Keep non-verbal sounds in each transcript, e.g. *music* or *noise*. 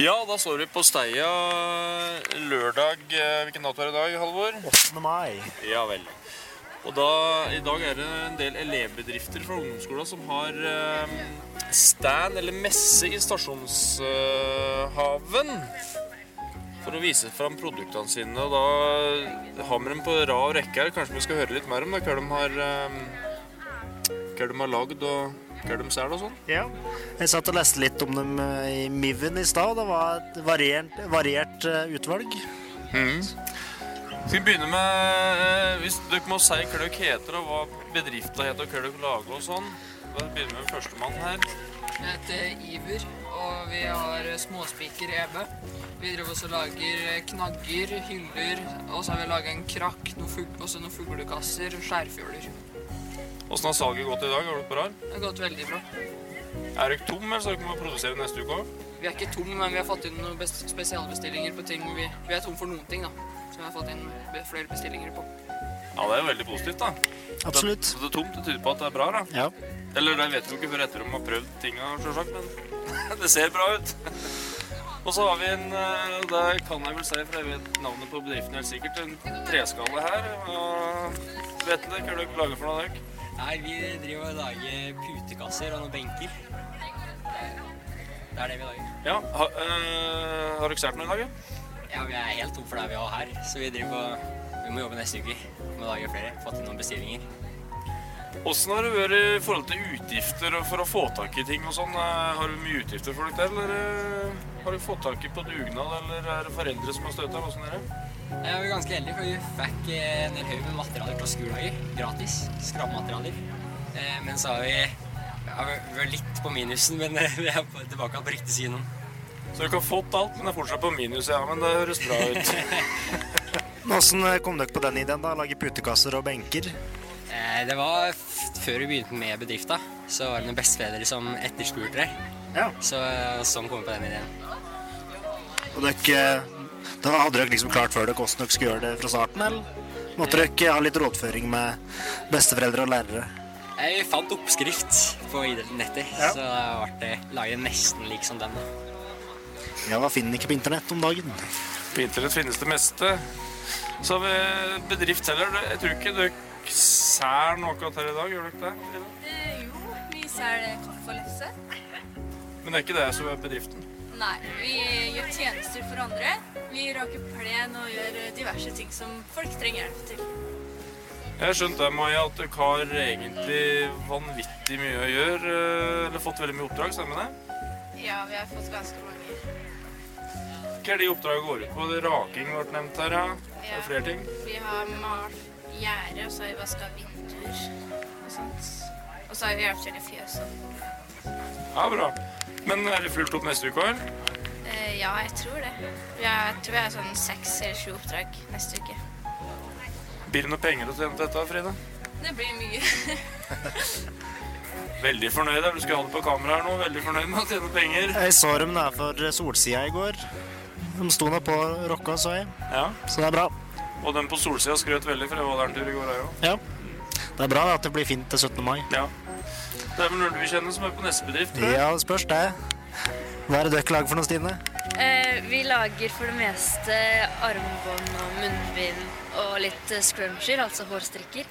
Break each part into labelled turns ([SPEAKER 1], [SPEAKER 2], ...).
[SPEAKER 1] Ja, da står vi på Steia lørdag eh, Hvilken dato er det i dag, Halvor?
[SPEAKER 2] 8. mai.
[SPEAKER 1] Ja vel. Og da, I dag er det en del elevbedrifter fra ungdomsskolen som har eh, stand eller messe i Stasjonshaven. For å vise fram produktene sine. Og da har vi dem på rad og rekke her. Kanskje vi skal høre litt mer om det, hva de har, eh, hva de har lagd og hva de selger og sånn.
[SPEAKER 2] Ja. Jeg satt og leste litt om dem eh, i Miven i stad. Det var et variert, variert utvalg. Mm.
[SPEAKER 1] Skal vi begynne med eh, Hvis dere må si hva dere heter, og hva bedriften heter, og hva dere lager og sånn. Da begynner vi med førstemann her.
[SPEAKER 3] Jeg heter Iver, og vi har småspiker Ebe. Vi driver også og lager knagger, hyller, og så har vi laga en krakk, noen fug også noen fuglekasser og skjærfjøler.
[SPEAKER 1] Åssen har salget gått i dag? Har du dere bra?
[SPEAKER 3] Det har gått veldig bra.
[SPEAKER 1] Er dere tom, eller så dere må produsere neste uke òg?
[SPEAKER 3] Vi er ikke tom, men vi har fått inn noen bes- spesialbestillinger på ting vi, vi er tom for noen ting, da. Så vi har fått inn be- flere bestillinger på.
[SPEAKER 1] Ja, det er jo veldig positivt, da.
[SPEAKER 2] Absolutt.
[SPEAKER 1] Så det er tomt, det tyder på at det er bra, da.
[SPEAKER 2] Ja.
[SPEAKER 1] Eller det vet vi jo ikke før etter de har prøvd tinga, sjølsagt, men *laughs* det ser bra ut. Og så har vi en, eh, det kan jeg vel si, for jeg vet navnet på bedriften helt sikkert, en treskalle her. Og vet dere hva dere lager for noe? dere?
[SPEAKER 4] Nei, vi driver og lager putekasser og noen benker. Det er det vi lager.
[SPEAKER 1] Ja, ha, øh, Har dere solgt noe i dag? ja?
[SPEAKER 4] Ja, vi er helt tom for det vi har her, så vi driver og vi må jobbe neste uke med å lage flere. Fått inn noen bestillinger.
[SPEAKER 1] Åssen har det vært i forhold til utgifter for å få tak i ting og sånn? Eh, Har du mye utgifter for der, eller eh, har du fått tak i på dugnad, eller er det foreldre som har støtta? Åssen er det?
[SPEAKER 4] Jeg var ganske heldig, for vi fikk eh, en del haug med materialer til skoledager. Gratis. Skrapmaterialer. Eh, men så har vi ja, vi er litt på minusen, men eh, *laughs* vi er tilbake på riktig side nå.
[SPEAKER 1] Så dere har fått alt, men det er fortsatt på minus, ja. Men det høres bra ut. *laughs*
[SPEAKER 2] Eh, kom dere på den ideen? da? Lage putekasser og benker?
[SPEAKER 4] Eh, det var før vi begynte med bedrifta, så var det noen besteforeldre som etterspurte det.
[SPEAKER 2] Ja.
[SPEAKER 4] Så sånn kom vi på den ideen.
[SPEAKER 2] Og dere, da hadde dere liksom klart før dere hvordan dere skulle gjøre det fra starten, eller? Måtte dere ha litt rådføring med besteforeldre og lærere?
[SPEAKER 4] Jeg fant oppskrift på idrettsnettet,
[SPEAKER 2] Ja.
[SPEAKER 4] så jeg ble laget nesten lik som den.
[SPEAKER 2] Ja, hva finner ikke på internett om dagen?
[SPEAKER 1] På internett finnes det meste. Så vi bedrift heller. Jeg tror ikke dere sær noe akkurat her i dag, gjør dere det?
[SPEAKER 5] Eh, jo, vi sær kaffe og lefse.
[SPEAKER 1] Men det er ikke det som er bedriften.
[SPEAKER 5] Nei, vi gjør tjenester for andre. Vi raker plen og gjør eh, diverse ting som folk trenger hjelp til.
[SPEAKER 1] Jeg har skjønt det, Maja, at dere har egentlig vanvittig mye å gjøre. eh, Eller fått veldig mye oppdrag, stemmer det?
[SPEAKER 5] Ja, vi har fått ganske mange.
[SPEAKER 1] Hva er de oppdragene går ut på? Det Raking ble nevnt her, ja.
[SPEAKER 5] Ja.
[SPEAKER 1] Og flere ting.
[SPEAKER 5] Vi har malt gjerde, og så har vi vaska vinduer og sånt. Og så har vi hjulpet til i fjøset.
[SPEAKER 1] Ja, bra. Men er det fullt opp neste uke òg?
[SPEAKER 5] Eh, ja, jeg tror det. Jeg tror jeg har sånn seks eller sju oppdrag neste uke.
[SPEAKER 1] Blir det noe penger å tjene til dette, Frida?
[SPEAKER 5] Det blir mye. *laughs*
[SPEAKER 1] Veldig fornøyd. Du skal ha det på kamera her nå. Veldig fornøyd med å tjene penger.
[SPEAKER 2] Jeg så dem der for Solsida i går. De sto nå på rocka, så jeg.
[SPEAKER 1] Ja.
[SPEAKER 2] Så det er bra.
[SPEAKER 1] Og den på solsida skrøt veldig, for jeg var der en tur i går, jeg òg.
[SPEAKER 2] Ja. Det er bra at det blir fint til 17. mai.
[SPEAKER 1] Ja. Det er vel noen du kjenner som er på neste bedrift? tror jeg.
[SPEAKER 2] Ja, det spørs det. Hva er det dere lager for noe, Stine?
[SPEAKER 6] Eh, vi lager for det meste armbånd og munnbind og litt eh, scruncher, altså hårstrikker.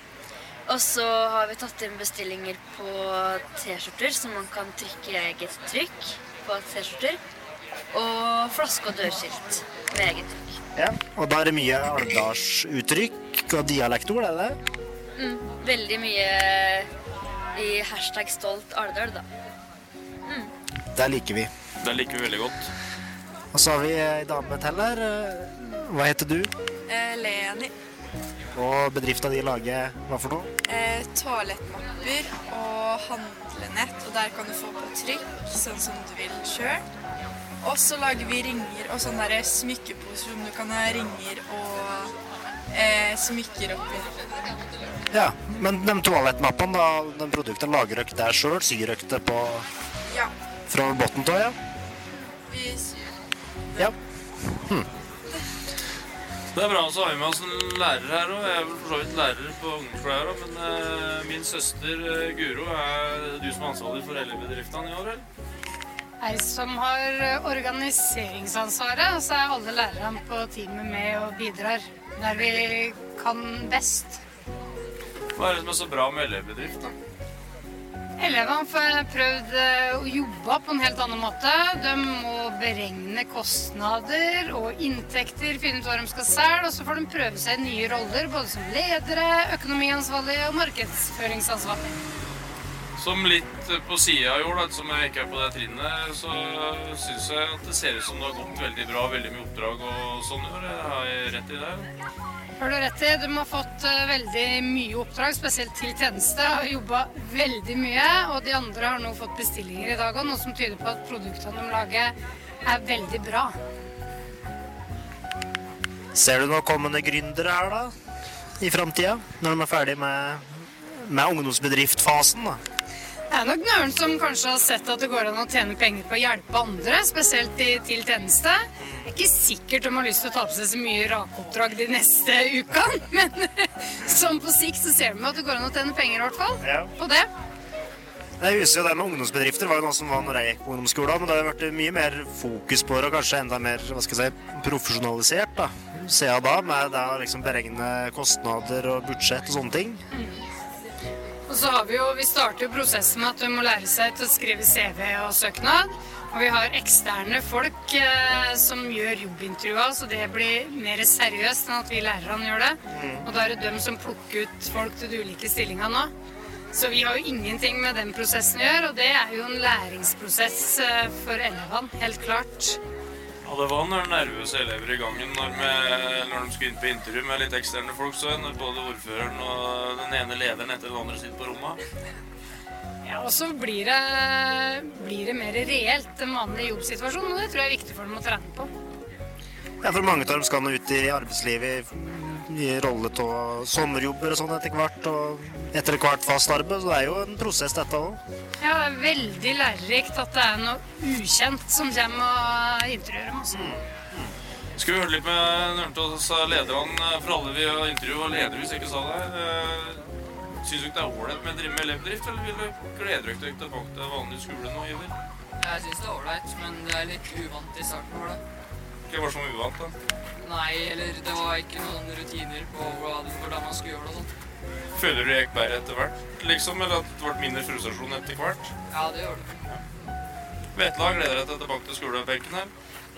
[SPEAKER 6] Og så har vi tatt inn bestillinger på T-skjorter, så man kan trykke eget trykk på T-skjorter. Og flaske- og dørskilt med eget trykk.
[SPEAKER 2] Ja. Og da er det mye alvdalsuttrykk og dialektord, er det det?
[SPEAKER 6] Mm, veldig mye i hashtag stolt Alvdal, da.
[SPEAKER 2] Det liker vi.
[SPEAKER 1] Det liker vi veldig godt.
[SPEAKER 2] Og så har vi ei dame til her. Eh, Hva heter du?
[SPEAKER 7] Eh, Leni.
[SPEAKER 2] Og bedrifta di lager hva for noe?
[SPEAKER 7] Eh, toalettmapper og handlenett, og der kan du få på trykk, sånn som du vil sjøl. Og så lager vi ringer og sånne smykkeposer som du kan ha ringer og eh, smykker oppi.
[SPEAKER 2] Ja, men de toalettmappene, da, de produktene lager dere der sjøl? Syr dere det på
[SPEAKER 7] Ja,
[SPEAKER 2] fra bunnen av, ja?
[SPEAKER 7] vi syr.
[SPEAKER 2] Ja.
[SPEAKER 1] Det er bra, så har vi med oss en lærer her òg. Jeg er vel for så vidt lærer på ungdomsskolen òg, men eh, min søster eh, Guro, er du som er ansvarlig for elevbedriftene i år, eller?
[SPEAKER 8] Jeg som har eh, organiseringsansvaret, og så er alle lærerne på teamet med og bidrar der vi kan best.
[SPEAKER 1] Hva er det som er så bra med elevbedrift, da?
[SPEAKER 8] Elevene får prøvd eh, å jobbe på en helt annen måte. De må beregne kostnader og inntekter, finne ut hva de skal selge, og så får de prøve seg i nye roller, både som ledere, økonomiansvarlig og markedsføringsansvarlige.
[SPEAKER 1] Som litt på sida i år, som jeg ikke er på det trinnet, så syns jeg at det ser ut som det har gått veldig bra, veldig mye oppdrag og sånn i år. Har jeg rett i det?
[SPEAKER 8] Har du rett i. De har fått eh, veldig mye oppdrag, spesielt til tjeneste. Har jobba veldig mye. Og de andre har nå fått bestillinger i dag òg, noe som tyder på at produktene de lager, er veldig bra.
[SPEAKER 2] Ser du noen kommende gründere her, da? I framtida? Når de er ferdig med, med ungdomsbedriftfasen, da?
[SPEAKER 8] Det er nok noen som kanskje har sett at det går an å tjene penger på å hjelpe andre, spesielt i, til tjeneste. Det er ikke sikkert de har lyst til å ta på seg så mye rakeoppdrag de neste ukene, *laughs* men sånn på sikt så ser de at det går an å tjene penger i hvert fall
[SPEAKER 2] Ja.
[SPEAKER 8] på det.
[SPEAKER 2] Jeg husker jo det med ungdomsbedrifter var jo noe som var når jeg gikk på ungdomsskolen, men det har vært mye mer fokus på det, og kanskje enda mer hva skal jeg si, profesjonalisert. da. siden da, med det å liksom beregne kostnader og budsjett og sånne ting.
[SPEAKER 8] Og så har vi jo, vi starter jo prosessen med at du må lære seg til å skrive CV og søknad. Og vi har eksterne folk eh, som gjør jobbintervjua, så det blir mer seriøst enn at vi lærerne gjør det. Og da er det dem som plukker ut folk til de ulike stillingene nå. Så vi har jo ingenting med den prosessen å gjøre, og det er jo en læringsprosess eh, for elevene, helt klart.
[SPEAKER 1] Ja, det var noen nervøse elever i gangen når, vi, når de skulle inn på intervju med litt eksterne folk. Så når både ordføreren og den ene lederen etter den andre sitter på rommet.
[SPEAKER 8] Ja, og så blir det, blir det mer reelt enn vanlig jobbsituasjon, og det tror jeg er viktig for dem å trene på.
[SPEAKER 2] Ja, for mange av dem skal nå ut i arbeidslivet i, rolle av sommerjobber og sånn etter hvert, og etter hvert fast arbeid, så det er jo en prosess dette òg.
[SPEAKER 8] Ja, det er veldig lærerikt at det er noe ukjent som kommer og intervjuer dem. Altså.
[SPEAKER 1] Skal vi høre litt med Nørntås, lederne for alle vi har intervjua, leder hvis jeg ikke sa det. Eh, Syns du ikke det er ålreit med å drive med elevdrift, eller vil du glede dere tilbake til vanlig skole nå, Iver?
[SPEAKER 3] Jeg syns det er ålreit, men det er litt uvant i starten. for det.
[SPEAKER 1] Hva var det som var uvant, da?
[SPEAKER 3] Nei, eller det var ikke noen rutiner på hvordan man skulle gjøre det og sånn.
[SPEAKER 1] Føler du det gikk bedre etter hvert, liksom? Eller at det ble mindre frustrasjon etter hvert?
[SPEAKER 3] Ja, det gjør det.
[SPEAKER 1] Vetle, gleder deg til tilbake til skolebenken her?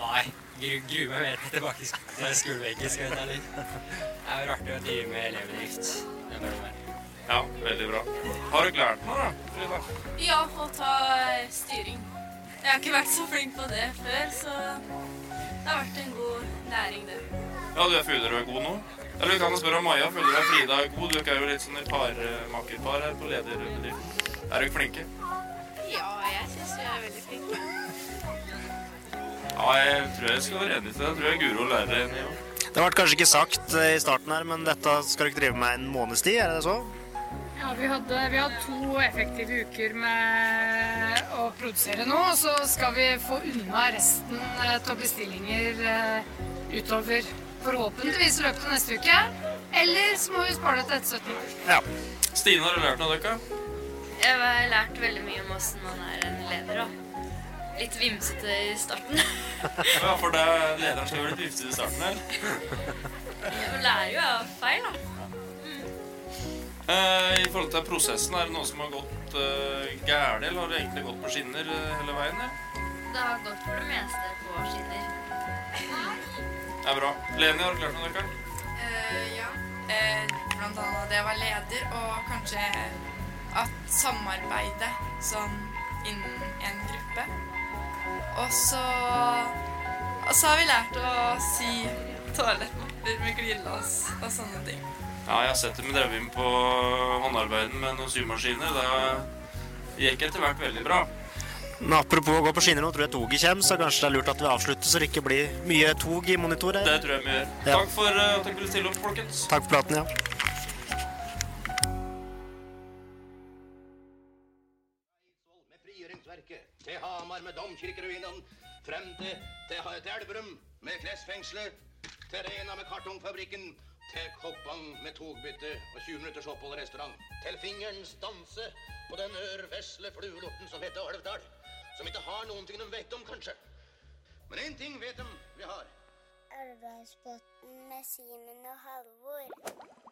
[SPEAKER 4] Nei, gru- gruer meg mer til tilbake til skolebenken, skal jeg ta litt. Det er jo artig å drive med elevbedrift. Det er.
[SPEAKER 1] Ja, veldig bra. Har du lært noe, da? Frida?
[SPEAKER 5] Ja, å ta eh, styring. Jeg har ikke vært så flink på det før, så det har vært en god læring, det.
[SPEAKER 1] Ja, du føler du er god nå? Eller vi kan spørre om Maja. Føler du at Frida er god? Du er jo litt sånn et par, eh, makerpar her på lederbedriften. Er dere flinke?
[SPEAKER 5] Ja, jeg syns vi er veldig flinke.
[SPEAKER 1] Ja, jeg tror jeg skal være enig til det. Jeg tror jeg Guro lærer en i år.
[SPEAKER 2] Det ble kanskje ikke sagt eh, i starten her, men dette skal dere drive med en måneds tid, er det så?
[SPEAKER 8] Vi hadde, vi hadde to effektive uker med å produsere nå, og så skal vi få unna resten eh, av bestillinger eh, utover forhåpentligvis i løpet av neste uke. Eller så må vi spare det til etter 17 år.
[SPEAKER 2] Ja.
[SPEAKER 1] Stine, har du lært noe, av dere?
[SPEAKER 6] Jeg har lært veldig mye om åssen man er en leder. da. Litt vimsete i starten.
[SPEAKER 1] Ja, for det er lederen skal være litt vimsete i starten her. *laughs*
[SPEAKER 6] Man lærer jo av feil, da.
[SPEAKER 1] Eh, I forhold til prosessen, er det noe som har gått uh, gærent, eller har det egentlig gått på skinner eh, hele veien? eller?
[SPEAKER 6] Det har gått for det meste på skinner.
[SPEAKER 1] Det er bra. Leni, har du klart noe, dere?
[SPEAKER 7] Eh, ja. Eh, blant annet det å være leder, og kanskje at samarbeide sånn innen en gruppe. Og så Og så har vi lært å si toalettmapper med glidelås og sånne ting.
[SPEAKER 1] Ja, jeg har sett dem drevet inn på håndarbeiden med noen symaskiner. Det gikk etter hvert veldig bra.
[SPEAKER 2] Men apropos å gå på skinner nå, tror jeg toget kommer, så kanskje det er lurt at vi avslutter så det ikke blir mye tog i monitor her.
[SPEAKER 1] Det tror jeg vi gjør.
[SPEAKER 2] Ja.
[SPEAKER 1] Takk for eh, at dere ville stille opp, folkens.
[SPEAKER 2] Takk for praten, ja.
[SPEAKER 9] til Hamar med domkirkeruinene, frem til, til, til Elverum med klesfengselet, til Rena med kartongfabrikken, til Koppang med togbytte og 20 minutters opphold i restaurant, til fingerens danse på den ørvesle fluelorten som heter Alvdal. som ikke har noen ting de vet om, kanskje. Men én ting vet de vi har.
[SPEAKER 10] Elvdalsbotn med Simen og Halvor.